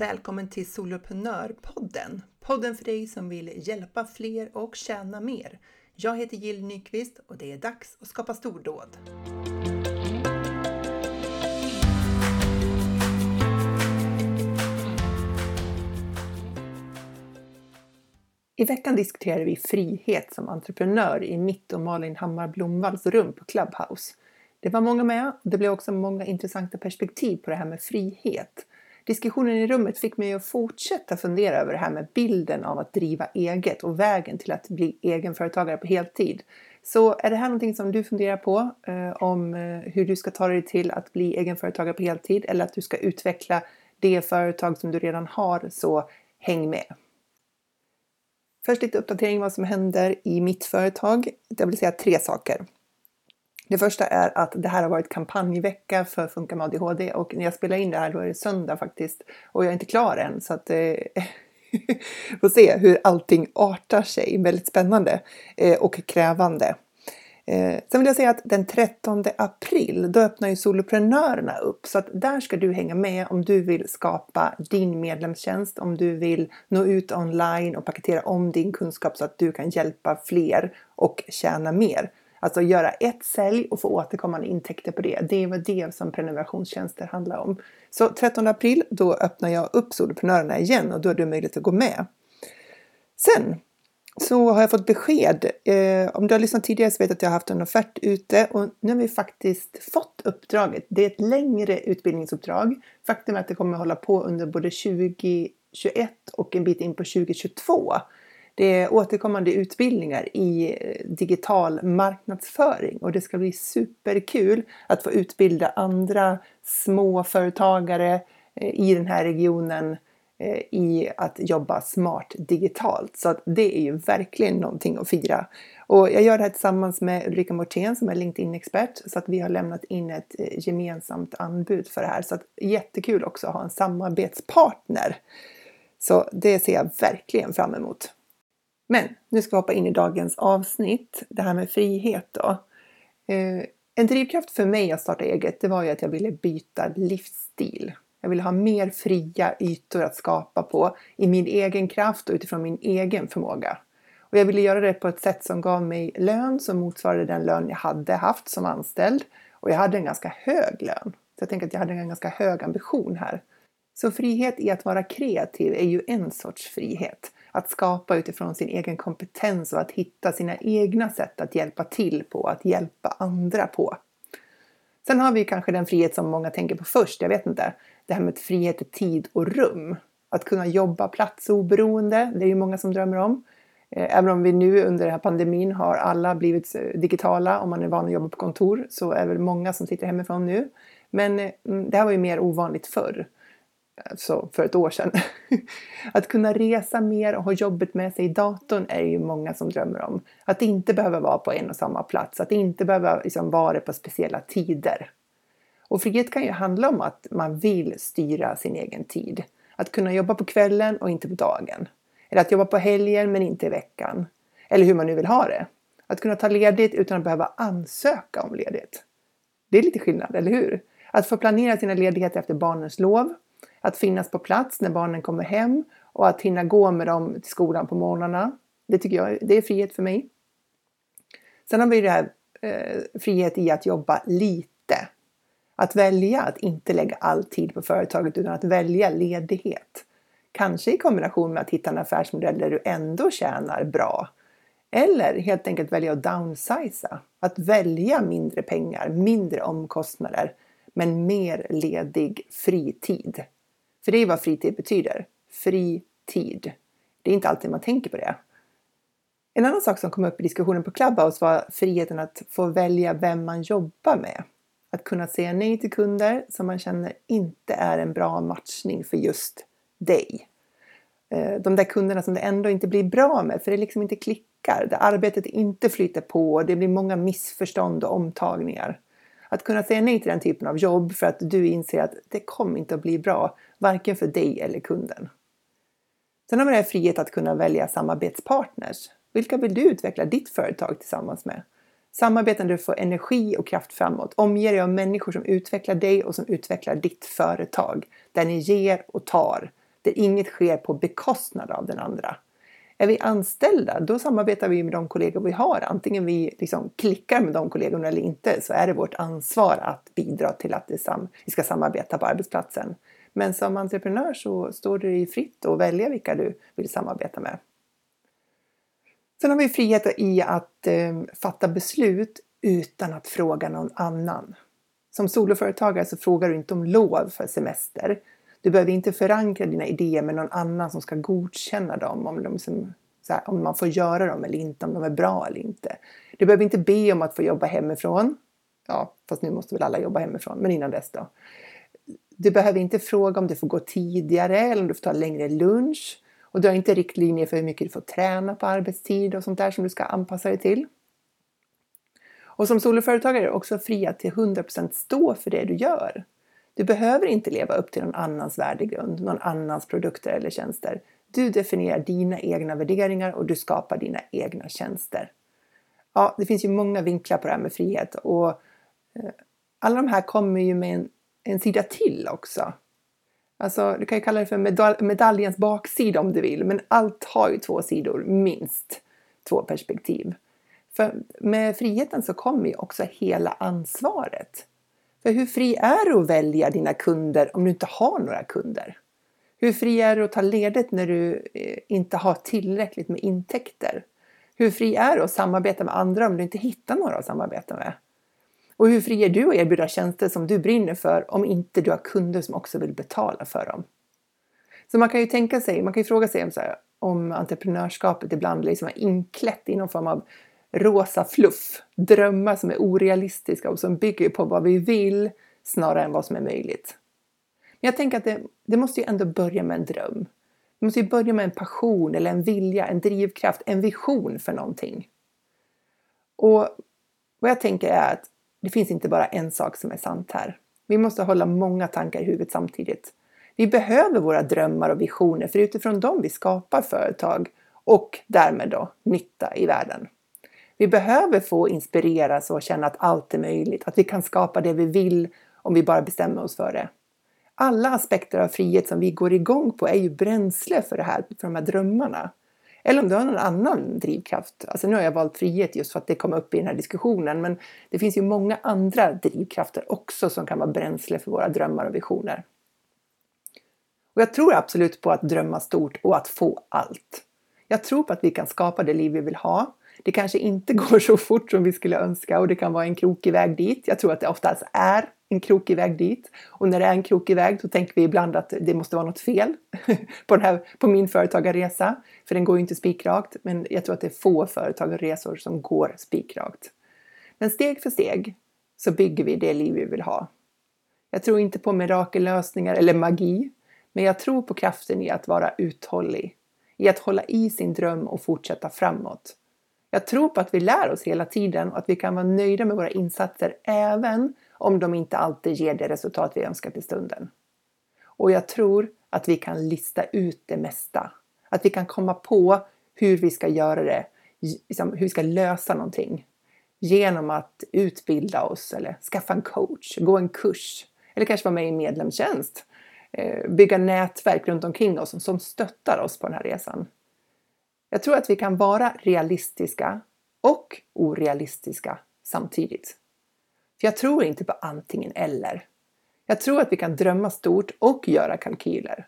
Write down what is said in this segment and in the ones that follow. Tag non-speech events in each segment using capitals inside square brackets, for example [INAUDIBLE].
Välkommen till Soloprenörpodden! Podden för dig som vill hjälpa fler och tjäna mer. Jag heter Jill Nyqvist och det är dags att skapa stordåd. I veckan diskuterade vi frihet som entreprenör i mitt och Malin Hammar Blomvalls rum på Clubhouse. Det var många med. Det blev också många intressanta perspektiv på det här med frihet. Diskussionen i rummet fick mig att fortsätta fundera över det här med bilden av att driva eget och vägen till att bli egenföretagare på heltid. Så är det här någonting som du funderar på eh, om eh, hur du ska ta dig till att bli egenföretagare på heltid eller att du ska utveckla det företag som du redan har så häng med! Först lite uppdatering vad som händer i mitt företag. Det vill säga tre saker. Det första är att det här har varit kampanjvecka för Funka med ADHD och när jag spelar in det här då är det söndag faktiskt och jag är inte klar än så att eh, [LAUGHS] får se hur allting artar sig. Väldigt spännande eh, och krävande. Eh, sen vill jag säga att den 13 april då öppnar ju soloprenörerna upp så att där ska du hänga med om du vill skapa din medlemstjänst, om du vill nå ut online och paketera om din kunskap så att du kan hjälpa fler och tjäna mer. Alltså göra ett sälj och få återkommande intäkter på det. Det är det som prenumerationstjänster handlar om. Så 13 april, då öppnar jag upp Soloprenörerna igen och då är det möjligt att gå med. Sen så har jag fått besked. Eh, om du har lyssnat tidigare så vet du att jag har haft en offert ute och nu har vi faktiskt fått uppdraget. Det är ett längre utbildningsuppdrag. Faktum är att det kommer att hålla på under både 2021 och en bit in på 2022. Det är återkommande utbildningar i eh, digital marknadsföring och det ska bli superkul att få utbilda andra småföretagare eh, i den här regionen eh, i att jobba smart digitalt. Så att det är ju verkligen någonting att fira. Och jag gör det här tillsammans med Ulrika Mortén som är LinkedIn-expert så att vi har lämnat in ett gemensamt anbud för det här. Så att jättekul också att ha en samarbetspartner. Så det ser jag verkligen fram emot. Men nu ska vi hoppa in i dagens avsnitt. Det här med frihet då. Eh, en drivkraft för mig att starta eget det var ju att jag ville byta livsstil. Jag ville ha mer fria ytor att skapa på i min egen kraft och utifrån min egen förmåga. Och jag ville göra det på ett sätt som gav mig lön som motsvarade den lön jag hade haft som anställd. Och jag hade en ganska hög lön. Så jag tänker att jag hade en ganska hög ambition här. Så frihet i att vara kreativ är ju en sorts frihet att skapa utifrån sin egen kompetens och att hitta sina egna sätt att hjälpa till på, att hjälpa andra på. Sen har vi kanske den frihet som många tänker på först, jag vet inte. Det här med frihet i tid och rum. Att kunna jobba platsoberoende, det är ju många som drömmer om. Eh, även om vi nu under den här pandemin har alla blivit eh, digitala, om man är van att jobba på kontor, så är det många som sitter hemifrån nu. Men eh, mm, det här var ju mer ovanligt förr alltså för ett år sedan. [LAUGHS] Att kunna resa mer och ha jobbet med sig i datorn är ju många som drömmer om. Att inte behöva vara på en och samma plats, att inte behöva liksom vara på speciella tider. Och frihet kan ju handla om att man vill styra sin egen tid. Att kunna jobba på kvällen och inte på dagen. Eller att jobba på helgen men inte i veckan. Eller hur man nu vill ha det. Att kunna ta ledigt utan att behöva ansöka om ledigt. Det är lite skillnad, eller hur? Att få planera sina ledigheter efter barnens lov att finnas på plats när barnen kommer hem och att hinna gå med dem till skolan på morgnarna. Det tycker jag det är frihet för mig. Sen har vi det här eh, frihet i att jobba lite. Att välja att inte lägga all tid på företaget utan att välja ledighet. Kanske i kombination med att hitta en affärsmodell där du ändå tjänar bra. Eller helt enkelt välja att downsiza. Att välja mindre pengar, mindre omkostnader men mer ledig fritid. För det är vad fritid betyder. Fri tid. Det är inte alltid man tänker på det. En annan sak som kom upp i diskussionen på Clubhouse var friheten att få välja vem man jobbar med. Att kunna säga nej till kunder som man känner inte är en bra matchning för just dig. Eh, de där kunderna som det ändå inte blir bra med för det liksom inte klickar, där arbetet inte flyter på och det blir många missförstånd och omtagningar. Att kunna säga nej till den typen av jobb för att du inser att det kommer inte att bli bra, varken för dig eller kunden. Sen har vi det här frihet att kunna välja samarbetspartners. Vilka vill du utveckla ditt företag tillsammans med? Samarbeten där du får energi och kraft framåt. Omge dig av människor som utvecklar dig och som utvecklar ditt företag. Där ni ger och tar. där inget sker på bekostnad av den andra. Är vi anställda, då samarbetar vi med de kollegor vi har. Antingen vi liksom klickar med de kollegorna eller inte så är det vårt ansvar att bidra till att vi ska samarbeta på arbetsplatsen. Men som entreprenör så står det dig fritt att välja vilka du vill samarbeta med. Sen har vi frihet i att eh, fatta beslut utan att fråga någon annan. Som soloföretagare så frågar du inte om lov för semester. Du behöver inte förankra dina idéer med någon annan som ska godkänna dem, om, de liksom, som, här, om man får göra dem eller inte, om de är bra eller inte. Du behöver inte be om att få jobba hemifrån. Ja, fast nu måste väl alla jobba hemifrån, men innan dess då. Du behöver inte fråga om du får gå tidigare eller om du får ta längre lunch. Och du har inte riktlinjer för hur mycket du får träna på arbetstid och sånt där som du ska anpassa dig till. Och som soloföretagare är du också fri att till 100% stå för det du gör. Du behöver inte leva upp till någon annans värdegrund, någon annans produkter eller tjänster. Du definierar dina egna värderingar och du skapar dina egna tjänster. Ja, det finns ju många vinklar på det här med frihet och eh, alla de här kommer ju med en, en sida till också. Alltså, du kan ju kalla det för medal medaljens baksida om du vill, men allt har ju två sidor, minst två perspektiv. För med friheten så kommer ju också hela ansvaret. För hur fri är du att välja dina kunder om du inte har några kunder? Hur fri är du att ta ledigt när du eh, inte har tillräckligt med intäkter? Hur fri är du att samarbeta med andra om du inte hittar några att samarbeta med? Och hur fri är du att erbjuda tjänster som du brinner för om inte du har kunder som också vill betala för dem? Så man kan ju tänka sig, man kan ju fråga sig om, så här, om entreprenörskapet ibland liksom är inklätt i någon form av rosa fluff, drömmar som är orealistiska och som bygger på vad vi vill snarare än vad som är möjligt. Men jag tänker att det, det måste ju ändå börja med en dröm. Det måste ju börja med en passion eller en vilja, en drivkraft, en vision för någonting. Och vad jag tänker är att det finns inte bara en sak som är sant här. Vi måste hålla många tankar i huvudet samtidigt. Vi behöver våra drömmar och visioner för utifrån dem vi skapar företag och därmed då nytta i världen. Vi behöver få inspireras och känna att allt är möjligt, att vi kan skapa det vi vill om vi bara bestämmer oss för det. Alla aspekter av frihet som vi går igång på är ju bränsle för, det här, för de här drömmarna. Eller om du har någon annan drivkraft. Alltså nu har jag valt frihet just för att det kom upp i den här diskussionen, men det finns ju många andra drivkrafter också som kan vara bränsle för våra drömmar och visioner. Och jag tror absolut på att drömma stort och att få allt. Jag tror på att vi kan skapa det liv vi vill ha det kanske inte [LAUGHS] går så fort som vi skulle önska och det kan vara en krokig väg dit. Jag tror att det oftast är en krokig väg dit. Och när det är en krokig väg då tänker vi ibland att det måste vara något fel [LAUGHS] på, den här, på min företagarresa. För den går ju inte spikrakt. Men jag tror att det är få företagarresor som går spikrakt. Men steg för steg så bygger vi det liv vi vill ha. Jag tror inte på mirakellösningar eller magi. Men jag tror på kraften i att vara uthållig. I att hålla i sin dröm och fortsätta framåt. Jag tror på att vi lär oss hela tiden och att vi kan vara nöjda med våra insatser även om de inte alltid ger det resultat vi önskar till stunden. Och jag tror att vi kan lista ut det mesta. Att vi kan komma på hur vi ska göra det, liksom, hur vi ska lösa någonting. Genom att utbilda oss eller skaffa en coach, gå en kurs eller kanske vara med i en medlemstjänst. Eh, bygga nätverk runt omkring oss som stöttar oss på den här resan. Jag tror att vi kan vara realistiska och orealistiska samtidigt. För jag tror inte på antingen eller. Jag tror att vi kan drömma stort och göra kalkyler.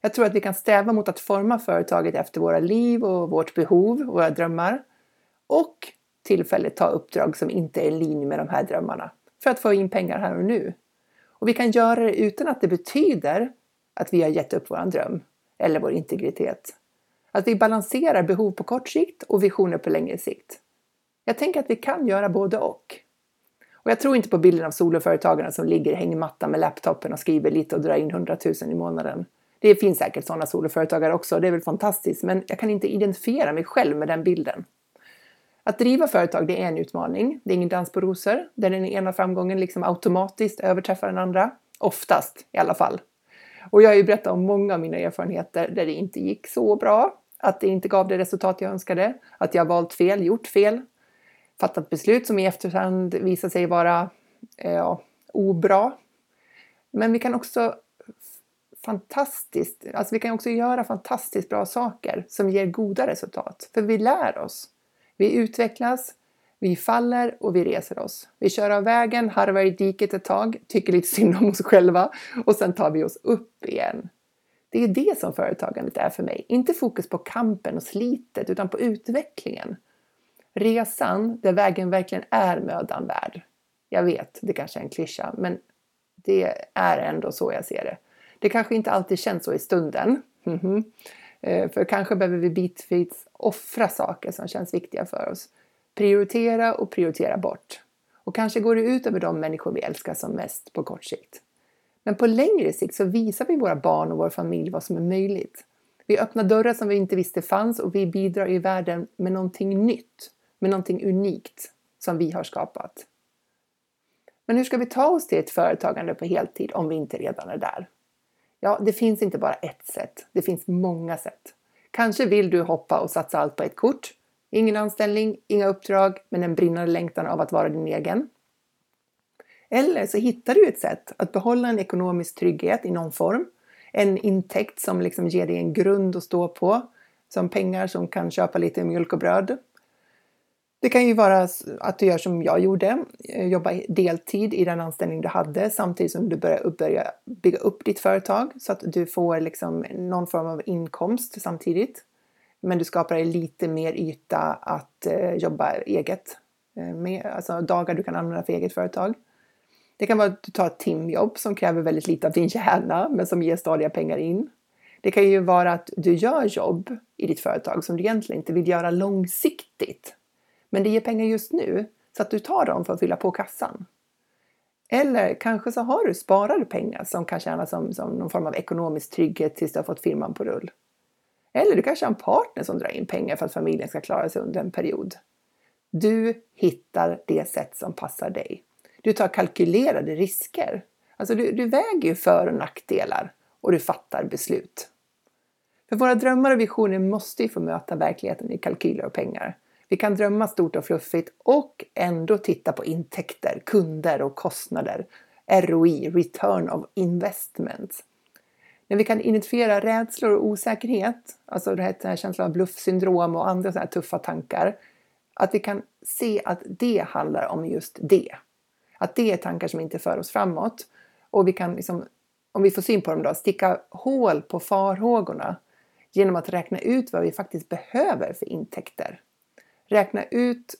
Jag tror att vi kan sträva mot att forma företaget efter våra liv och vårt behov, våra drömmar. Och tillfälligt ta uppdrag som inte är i linje med de här drömmarna för att få in pengar här och nu. Och vi kan göra det utan att det betyder att vi har gett upp vår dröm eller vår integritet. Att vi balanserar behov på kort sikt och visioner på längre sikt. Jag tänker att vi kan göra både och. Och jag tror inte på bilden av soloföretagarna som ligger i hängmattan med laptopen och skriver lite och drar in 100 000 i månaden. Det finns säkert sådana soloföretagare också, det är väl fantastiskt, men jag kan inte identifiera mig själv med den bilden. Att driva företag det är en utmaning. Det är ingen dans på rosor, där den ena framgången liksom automatiskt överträffar den andra. Oftast i alla fall. Och jag har ju berättat om många av mina erfarenheter där det inte gick så bra att det inte gav det resultat jag önskade, att jag valt fel, gjort fel, fattat beslut som i efterhand visar sig vara eh, ja, obra. Men vi kan också fantastiskt, alltså vi kan också göra fantastiskt bra saker som ger goda resultat. För vi lär oss. Vi utvecklas, vi faller och vi reser oss. Vi kör av vägen, harvar i diket ett tag, tycker lite synd om oss själva och sen tar vi oss upp igen. Det är det som företagandet är för mig. Inte fokus på kampen och slitet utan på utvecklingen. Resan där vägen verkligen är mödan värd. Jag vet, det kanske är en klyscha, men det är ändå så jag ser det. Det kanske inte alltid känns så i stunden. Mm -hmm. För kanske behöver vi bitvis offra saker som känns viktiga för oss. Prioritera och prioritera bort. Och kanske går det ut över de människor vi älskar som mest på kort sikt. Men på längre sikt så visar vi våra barn och vår familj vad som är möjligt. Vi öppnar dörrar som vi inte visste fanns och vi bidrar i världen med någonting nytt, med någonting unikt som vi har skapat. Men hur ska vi ta oss till ett företagande på heltid om vi inte redan är där? Ja, det finns inte bara ett sätt. Det finns många sätt. Kanske vill du hoppa och satsa allt på ett kort. Ingen anställning, inga uppdrag, men en brinnande längtan av att vara din egen. Eller så hittar du ett sätt att behålla en ekonomisk trygghet i någon form. En intäkt som liksom ger dig en grund att stå på. Som pengar som kan köpa lite mjölk och bröd. Det kan ju vara att du gör som jag gjorde, eh, jobba deltid i den anställning du hade samtidigt som du börjar börja bygga upp ditt företag så att du får liksom någon form av inkomst samtidigt. Men du skapar dig lite mer yta att eh, jobba eget eh, med, alltså dagar du kan använda för eget företag. Det kan vara att du tar ett timjobb som kräver väldigt lite av din hjärna men som ger stadiga pengar in. Det kan ju vara att du gör jobb i ditt företag som du egentligen inte vill göra långsiktigt men det ger pengar just nu så att du tar dem för att fylla på kassan. Eller kanske så har du sparade pengar som kan tjäna som, som någon form av ekonomisk trygghet tills du har fått firman på rull. Eller du kanske har en partner som drar in pengar för att familjen ska klara sig under en period. Du hittar det sätt som passar dig. Du tar kalkylerade risker. Alltså du, du väger ju för och nackdelar och du fattar beslut. För våra drömmar och visioner måste ju få möta verkligheten i kalkyler och pengar. Vi kan drömma stort och fluffigt och ändå titta på intäkter, kunder och kostnader. ROI, Return of Investment. När vi kan identifiera rädslor och osäkerhet, alltså det här känslan av bluffsyndrom och andra sådana här tuffa tankar, att vi kan se att det handlar om just det. Att det är tankar som inte för oss framåt. Och vi kan, liksom, om vi får syn på dem då, sticka hål på farhågorna genom att räkna ut vad vi faktiskt behöver för intäkter. Räkna ut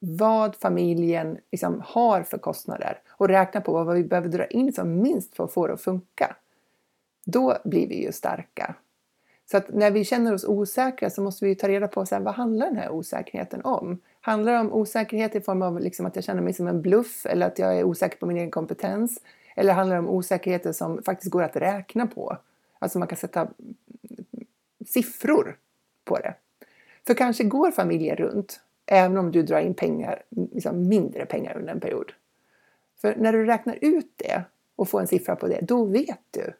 vad familjen liksom har för kostnader och räkna på vad vi behöver dra in som minst för att få det att funka. Då blir vi ju starka. Så att när vi känner oss osäkra så måste vi ta reda på sen, vad handlar den här osäkerheten om? Handlar det om osäkerhet i form av liksom att jag känner mig som en bluff eller att jag är osäker på min egen kompetens? Eller handlar det om osäkerheter som faktiskt går att räkna på? Alltså man kan sätta siffror på det. För kanske går familjen runt även om du drar in pengar, liksom mindre pengar under en period. För när du räknar ut det och får en siffra på det, då vet du.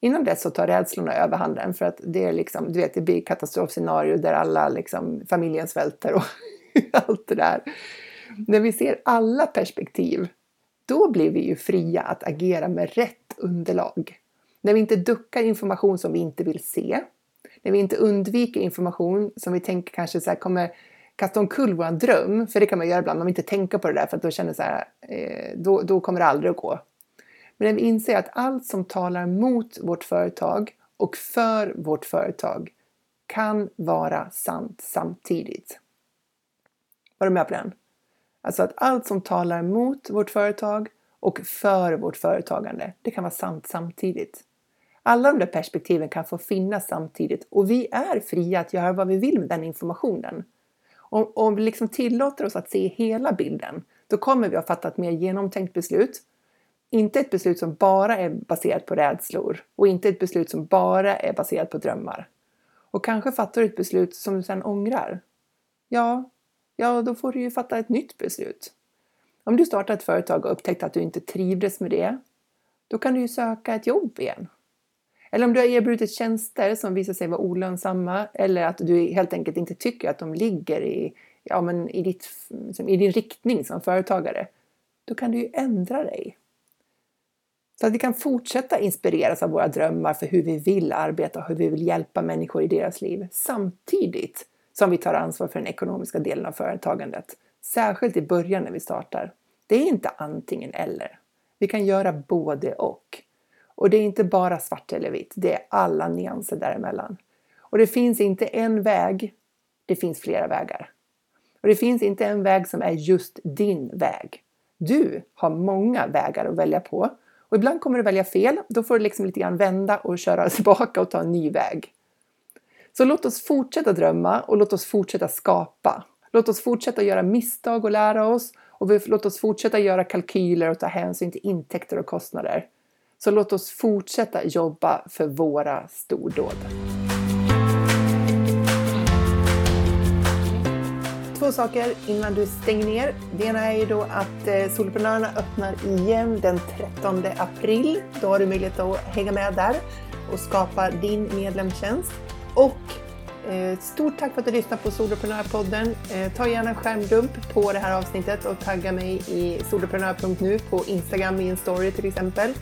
Innan dess så tar rädslorna överhanden för att det är liksom, du vet, det blir katastrofscenario där alla liksom, familjen svälter och [LAUGHS] allt det där. När vi ser alla perspektiv, då blir vi ju fria att agera med rätt underlag. När vi inte duckar information som vi inte vill se, när vi inte undviker information som vi tänker kanske så här, kommer kasta omkull vår dröm, för det kan man göra ibland, man vill inte tänka på det där för att då känner så här, eh, då, då kommer det aldrig att gå. Men när vi inser att allt som talar mot vårt företag och för vårt företag kan vara sant samtidigt. Var du med på den? Alltså att allt som talar mot vårt företag och för vårt företagande, det kan vara sant samtidigt. Alla de där perspektiven kan få finnas samtidigt och vi är fria att göra vad vi vill med den informationen. Om, om vi liksom tillåter oss att se hela bilden, då kommer vi att fatta ett mer genomtänkt beslut. Inte ett beslut som bara är baserat på rädslor och inte ett beslut som bara är baserat på drömmar. Och kanske fattar du ett beslut som du sedan ångrar. Ja, ja, då får du ju fatta ett nytt beslut. Om du startar ett företag och upptäckt att du inte trivdes med det, då kan du ju söka ett jobb igen. Eller om du har erbjudit tjänster som visar sig vara olönsamma eller att du helt enkelt inte tycker att de ligger i, ja, men i, ditt, i din riktning som företagare. Då kan du ju ändra dig. Så att vi kan fortsätta inspireras av våra drömmar för hur vi vill arbeta och hur vi vill hjälpa människor i deras liv samtidigt som vi tar ansvar för den ekonomiska delen av företagandet. Särskilt i början när vi startar. Det är inte antingen eller. Vi kan göra både och. Och det är inte bara svart eller vitt, det är alla nyanser däremellan. Och det finns inte en väg, det finns flera vägar. Och det finns inte en väg som är just din väg. Du har många vägar att välja på och ibland kommer du välja fel. Då får du liksom lite grann vända och köra [LAUGHS] tillbaka och ta en ny väg. Så låt oss fortsätta drömma och låt oss fortsätta skapa. Låt oss fortsätta göra misstag och lära oss och låt oss fortsätta göra kalkyler och ta hänsyn till intäkter och kostnader. Så låt oss fortsätta jobba för våra stordåd. Två saker innan du stänger ner. Det ena är ju då att Solprenörerna Soloprenörerna öppnar igen den 13 april. Då har du möjlighet att hänga med där och skapa din medlemstjänst. Och eh, stort tack för att du lyssnar på Soloprenörpodden. Eh, ta gärna en skärmdump på det här avsnittet och tagga mig i soloprenör.nu på Instagram i en story till exempel.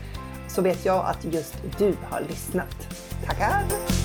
Så vet jag att just du har lyssnat. Tackar!